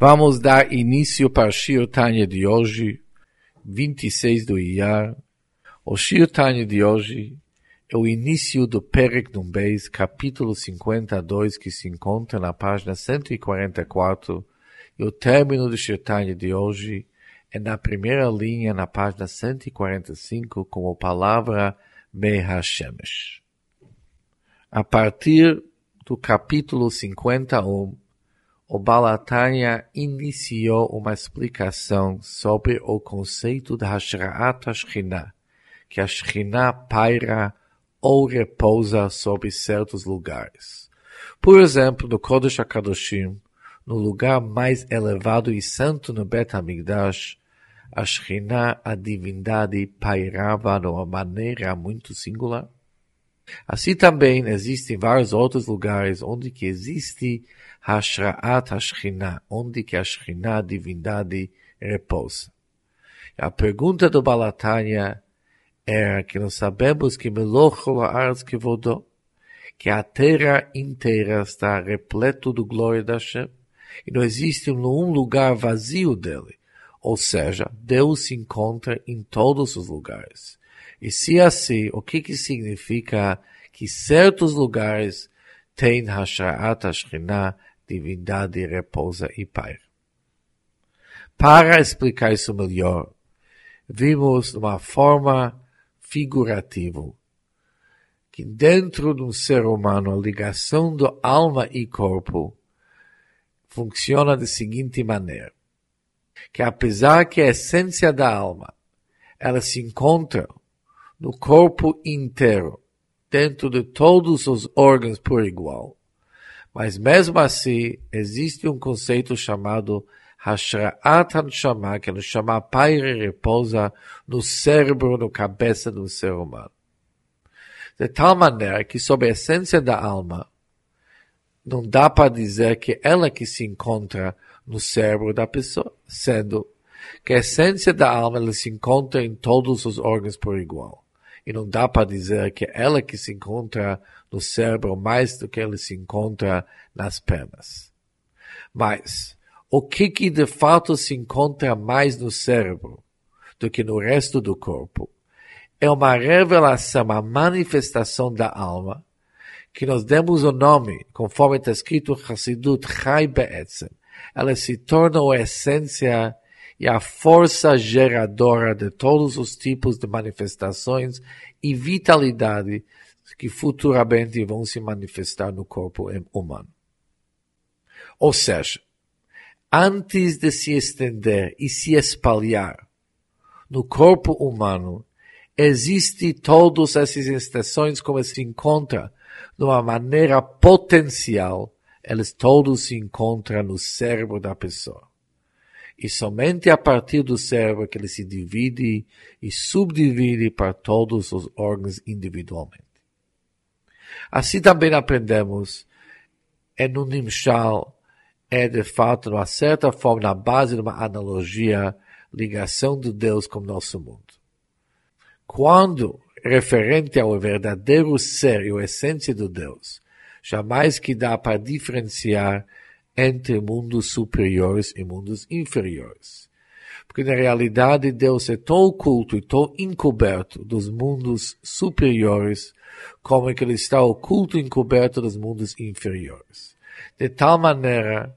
Vamos dar início para o Shir Tanya de hoje, 26 do Iyar. O Shir Tanya de hoje é o início do Perek Numbeis, capítulo 52, que se encontra na página 144, e o término do Shir Tanya de hoje é na primeira linha, na página 145, com a palavra Mehashemesh. A partir do capítulo 51, o Balatanya iniciou uma explicação sobre o conceito da Hashra'at Ashkina, que a Shekhinah paira ou repousa sobre certos lugares. Por exemplo, no Kodesh HaKadoshim, no lugar mais elevado e santo no Bet HaMikdash, a Shekhinah, a divindade, pairava de uma maneira muito singular. Assim também existem vários outros lugares onde que existe Hashra'at Hashchina, onde que a Shekhinah, a divindade, repousa. A pergunta do Balatanya era que nós sabemos que Melochol Arz Kevodó, que a terra inteira está repleto do glória da Hashem, e não existe um lugar vazio dele. Ou seja, Deus se encontra em todos os lugares. E se assim, o que que significa que certos lugares têm Hashra'at Hashchinah, divindade repousa e pai? Para explicar isso melhor, vimos de uma forma figurativa que dentro de um ser humano a ligação do alma e corpo funciona da seguinte maneira que apesar que a essência da alma, ela se encontra no corpo inteiro, dentro de todos os órgãos por igual. Mas mesmo assim, existe um conceito chamado Hashra'at Hanshama, que o Shama Paire repousa no cérebro, no cabeça do ser humano. De tal maneira que sob a essência da alma, não dá para dizer que ela que se encontra no cérebro da pessoa, sendo que a essência da alma ela se encontra em todos os órgãos por igual. E não dá para dizer que ela que se encontra no cérebro mais do que ela se encontra nas pernas. Mas, o que que de fato se encontra mais no cérebro do que no resto do corpo? É uma revelação, uma manifestação da alma, que nós demos o nome, conforme está escrito Hassidut Chai Be'etzem, ela se torna a essência e a força geradora de todos os tipos de manifestações e vitalidade que futuramente vão se manifestar no corpo humano. Ou seja, antes de se estender e se espalhar no corpo humano, existe todas essas estações como se encontra de uma maneira potencial eles todos se encontram no cérebro da pessoa. E somente a partir do cérebro que ele se divide e subdivide para todos os órgãos individualmente. Assim também aprendemos, é no Nimshal, é de fato, de uma certa forma, na base de uma analogia, ligação de Deus com o nosso mundo. Quando referente ao verdadeiro ser e a essência de Deus, jamais que dá para diferenciar entre mundos superiores e mundos inferiores. Porque na realidade Deus é tão oculto e tão encoberto dos mundos superiores como que ele está oculto e encoberto dos mundos inferiores. De tal maneira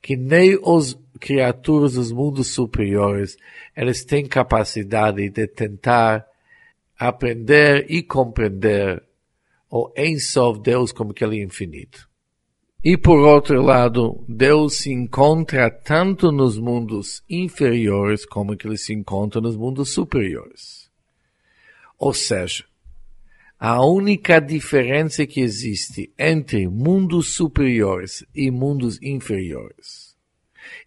que nem os criaturas dos mundos superiores, eles têm capacidade de tentar aprender e compreender o Ensof Deus como que ele é infinito. E por outro lado, Deus se encontra tanto nos mundos inferiores como que ele se encontra nos mundos superiores. Ou seja, a única diferença que existe entre mundos superiores e mundos inferiores,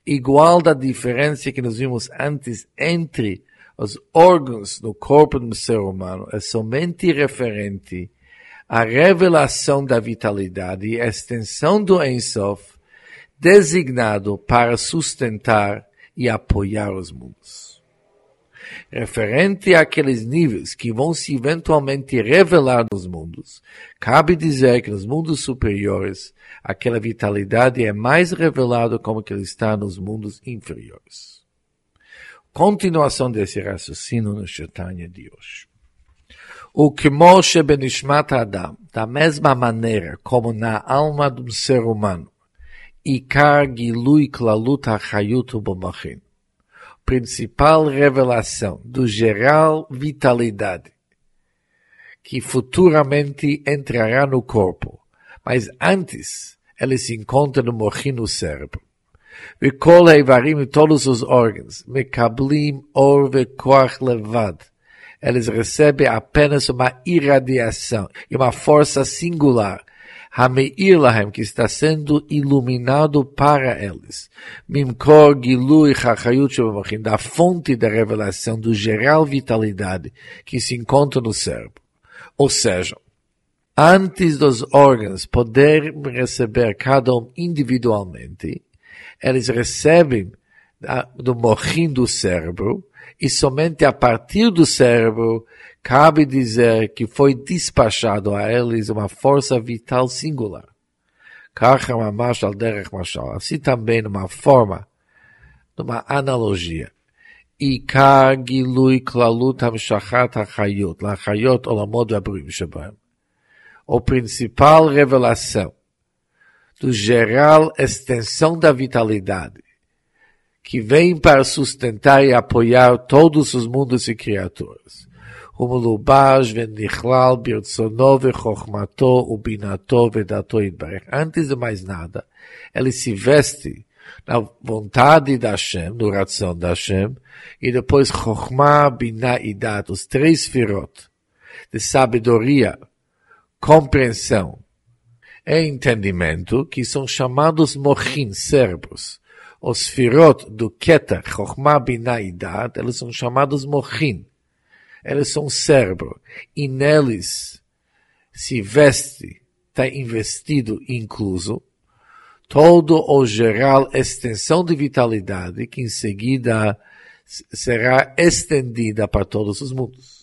igual da diferença que nós vimos antes entre os órgãos do corpo do ser humano, é somente referente a revelação da vitalidade e a extensão do Ensof, designado para sustentar e apoiar os mundos. referente àqueles níveis que vão se eventualmente revelar nos mundos, cabe dizer que nos mundos superiores, aquela vitalidade é mais revelada como que ele está nos mundos inferiores. Continuação desse raciocínio no Chaitanya de hoje. O que Moshe Benishmat Adam, da mesma maneira como na alma de um ser humano, Ikar Gilui Klalut HaChayut Ubomachin, principal revelação do geral vitalidade, que futuramente entrará no corpo, mas antes ele se encontra no mochin no cérebro. וכל האיברים todos os órgãos מקבלים אור וכוח לבד. Eles recebem apenas uma irradiação e uma força singular Hameir Lahem, que está sendo iluminado para eles. Mimkor Gilui Chachayut da fonte da revelação do geral vitalidade que se encontra no cérebro. Ou seja, antes dos órgãos poderem receber cada um individualmente, eles recebem do morrinho do cérebro e somente a partir do cérebro cabe dizer que foi despachado a eles uma força vital singular. Assim também numa forma, numa analogia. עיקר גילוי כללות המשכת החיות, לחיות עולמות והבריאים שבהם. O principal revelação do geral extensão da vitalidade, que vem para sustentar e apoiar todos os mundos e criaturas. הוא מלובש ונכלל ברצונו וחוכמתו ובינתו ודתו יתברך. Antes de mais nada, ele se veste na vontade da Hashem, no razão da Hashem, e depois Chokhmah, Binah e Dat, os três firot de sabedoria, compreensão e entendimento, que são chamados mochin, cérebros. Os firot do Keter, Chokhmah, Binah e Dat, eles são chamados mochin eles são cérebro, e neles se veste, está investido incluso, todo o geral extensão de vitalidade que em seguida será estendida para todos os mundos.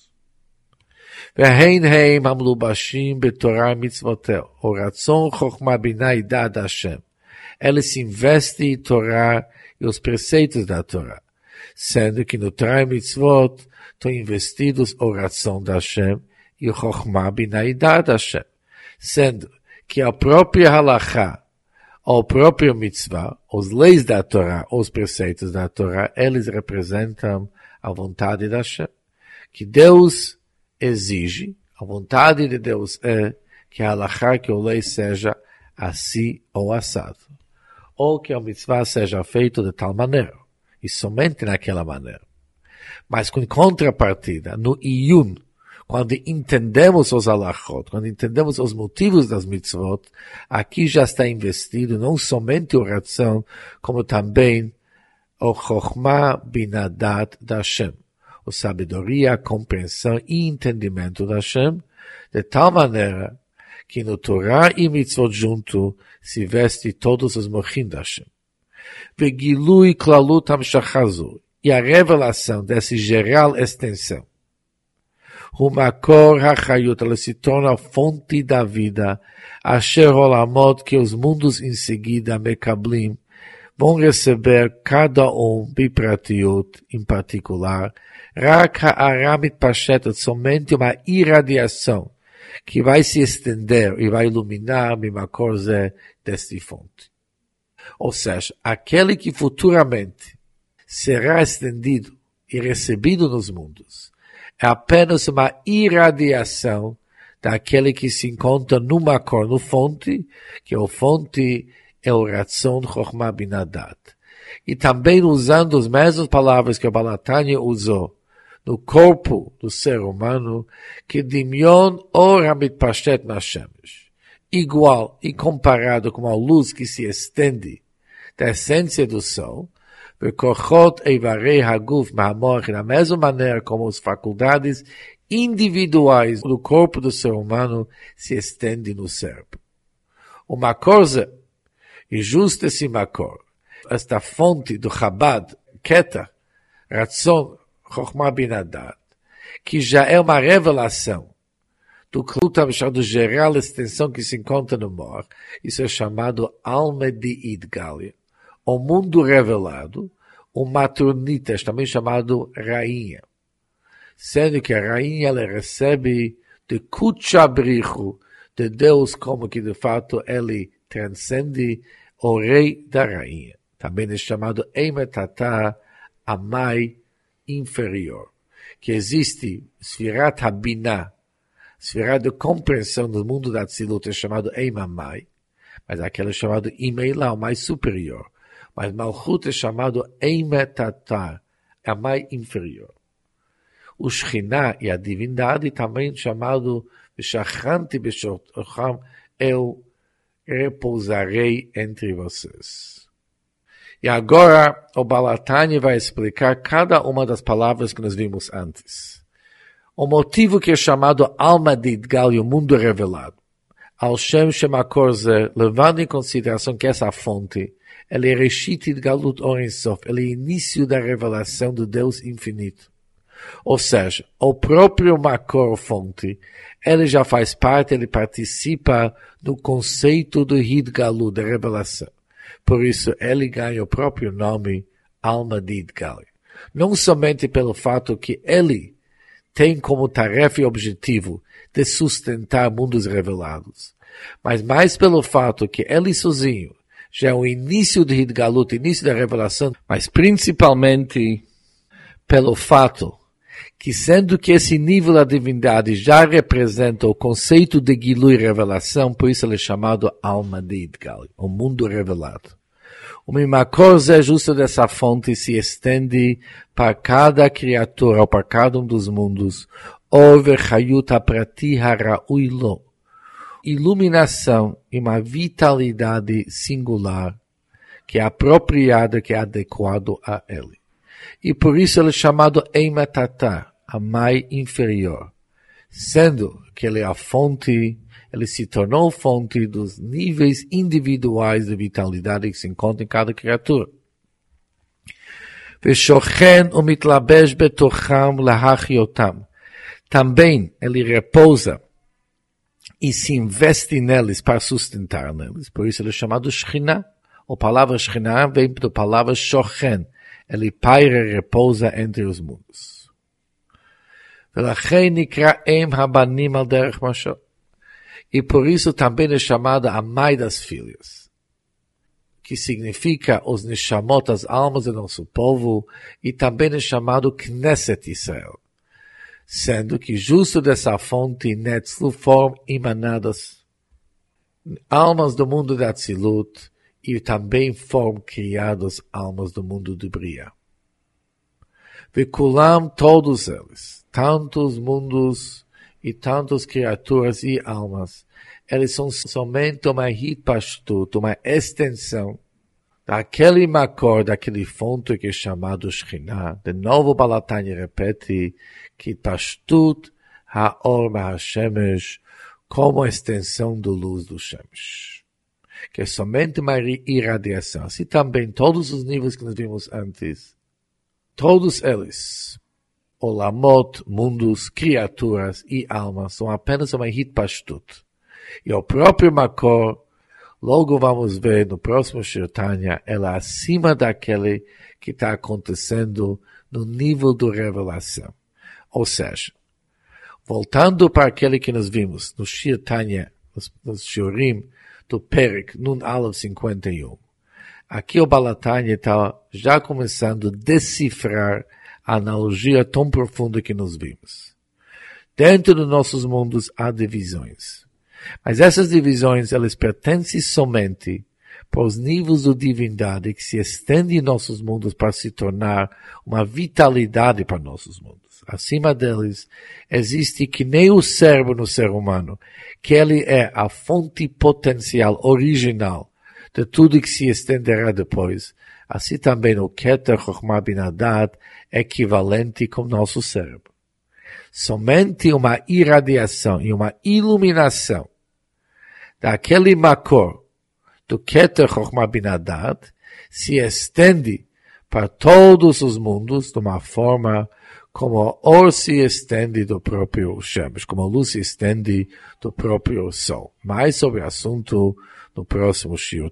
והן הם המלובשים בתורה מצוותיו, או רצון חוכמה בינה ידעת השם. ela se investe em Torá e os preceitos da Torá, sendo que no Torá Mitzvot estão investidos oração da Hashem e Chochmah Binaidah da Hashem, sendo que a própria Halachá, a própria Mitzvah, os leis da Torá, os preceitos da Torá, eles representam a vontade da Hashem, que Deus exige, a vontade de Deus é que a Halachá, que a lei seja assim ou assado. Ou que a mitzvah seja feito de tal maneira. E somente naquela maneira. Mas com contrapartida, no Iyun, quando entendemos os alachot, quando entendemos os motivos das mitzvot, aqui já está investido não somente o razão, como também o chokhmah binadat da Hashem, a sabedoria, a compreensão e entendimento da Hashem, de tal maneira que no Torá e mitzvot junto se veste todos os mochim da Hashem. Vegilui klalut hamshachazu, e a revelação dessa geral extensão. O Makor HaChayut, ela se torna a fonte da vida, Asher Olamot, que os mundos em seguida, Mekablim, vão receber cada um, Bipratiut, em particular, Rak Ha'aramit Pashetet, somente uma irradiação, que vai se estender e vai iluminar Mimakor Zé desta fonte. Ou seja, aquele que futuramente será estendido e recebido nos mundos. É apenas uma irradiação daquele que se encontra numa cor, no fonte, que é o fonte é o Ratzon Chokhmah Binadat. E também usando as mesmas palavras que o Balatanya usou no corpo do ser humano que Dimion ora mitpashtet na Shemesh. Igual e comparado com a luz que se estende da essência do sol, Bekochot Eivarei Haguf Mahamor, da mesma maneira como as faculdades individuais do corpo do ser humano se estendem no cérebro. Uma coisa, e justa esse macor, esta fonte do Chabad, Keta, Ratzon, Chokhmah Binadat, que já é uma revelação do Klutam chamado geral extensão que se encontra no Mor, isso é chamado alma de Idgalia. O mundo revelado, o matronitas, também chamado rainha. Sendo que a rainha ela recebe de Kuchabrichu, de Deus, como que de fato ele transcende o rei da rainha. Também é chamado Eimetatá, a mãe inferior. Que existe Sfirat Habinah, Sfirá de compreensão do mundo da Tzilut é chamado Eimamai, mas aquele é chamado Imeila, o mais superior. Mas Malchut é chamado Eimetatar, a mais inferior. O Shekhinah e a divindade também chamado Shachanti Beshotocham, eu repousarei entre vocês. E agora o Balatani vai explicar cada uma das palavras que nós vimos antes. O motivo que é chamado alma de Idgal e o mundo revelado. Al Shem Shemakorze, levando em consideração que essa fonte, ela é Reshit Idgalut Orensof, ela é início da revelação do Deus infinito. Ou seja, o próprio Makor fonte, ele já faz parte, ele participa do conceito do Hidgalu, da revelação. Por isso, ele ganha o próprio nome, alma de Idgal. Não somente pelo fato que ele tem como tarefa e objetivo de sustentar mundos revelados, mas mais pelo fato que ele sozinho já é o início de Hidgalut, início da revelação, mas principalmente pelo fato que sendo que esse nível da divindade já representa o conceito de Gilu e revelação, por isso ele é chamado alma de Idgal, o mundo revelado. O Mimakor é justo dessa fonte se estende para cada criatura ou para cada um dos mundos. Over Hayuta Prati Harauilo. Iluminação e uma vitalidade singular que é apropriada, que é adequado a ele. E por isso ele é chamado Eimatata, a mãe inferior, sendo que ele é a fonte ele se tornou fonte dos níveis individuais de vitalidade que se encontra em cada criatura. Também ele repousa e se investe neles para sustentar neles. Por isso ele é chamado Shekhinah. A palavra Shekhinah vem da palavra Shochen Ele paira e repousa entre os mundos. ולכן נקרא אם הבנים על דרך משול e por isso também é chamada a mãe das filhas, que significa os Neshamot, as almas do nosso povo, e também é chamado Knesset Israel, sendo que justo dessa fonte Netzlu foram emanadas almas do mundo da Tzilut e também foram criadas almas do mundo de Bria. Vekulam todos eles, tantos mundos e tantas criaturas e almas, eles são somente uma hitpashtut, uma extensão daquele makor, daquele fonte que é chamado Shekhinah. De novo, Balatani repete que pashtut haor shemesh como extensão da luz do Shemesh. Que é somente uma irradiação. Assim também todos os níveis que nós vimos antes, todos eles olamot, mundos, criaturas e almas são apenas uma hitpashtut. E o próprio Makor, logo vamos ver no próximo Shirtanya, ela é acima daquele que está acontecendo no nível da revelação. Ou seja, voltando para aquele que nós vimos no Shirtanya, nos, nos Shurim, do Perek, Nun Aleph 51. Aqui o Balatanya está já começando a decifrar a analogia tão profunda que nós vimos. Dentro dos nossos mundos há divisões. Mas essas divisões, elas pertencem somente para os níveis de divindade que se estendem em nossos mundos para se tornar uma vitalidade para nossos mundos. Acima deles, existe que nem o cérebro no ser humano, que ele é a fonte potencial original de tudo que se estenderá depois, Assim também o Keter Chokhmah Binadat é equivalente com nosso cérebro. Somente uma irradiação e uma iluminação daquele Makor do Keter Chokhmah Binadat se estende para todos os mundos de uma forma como luz se estende do próprio Shemesh, como a luz se estende do próprio Sol. Mais sobre o assunto no próximo Shiur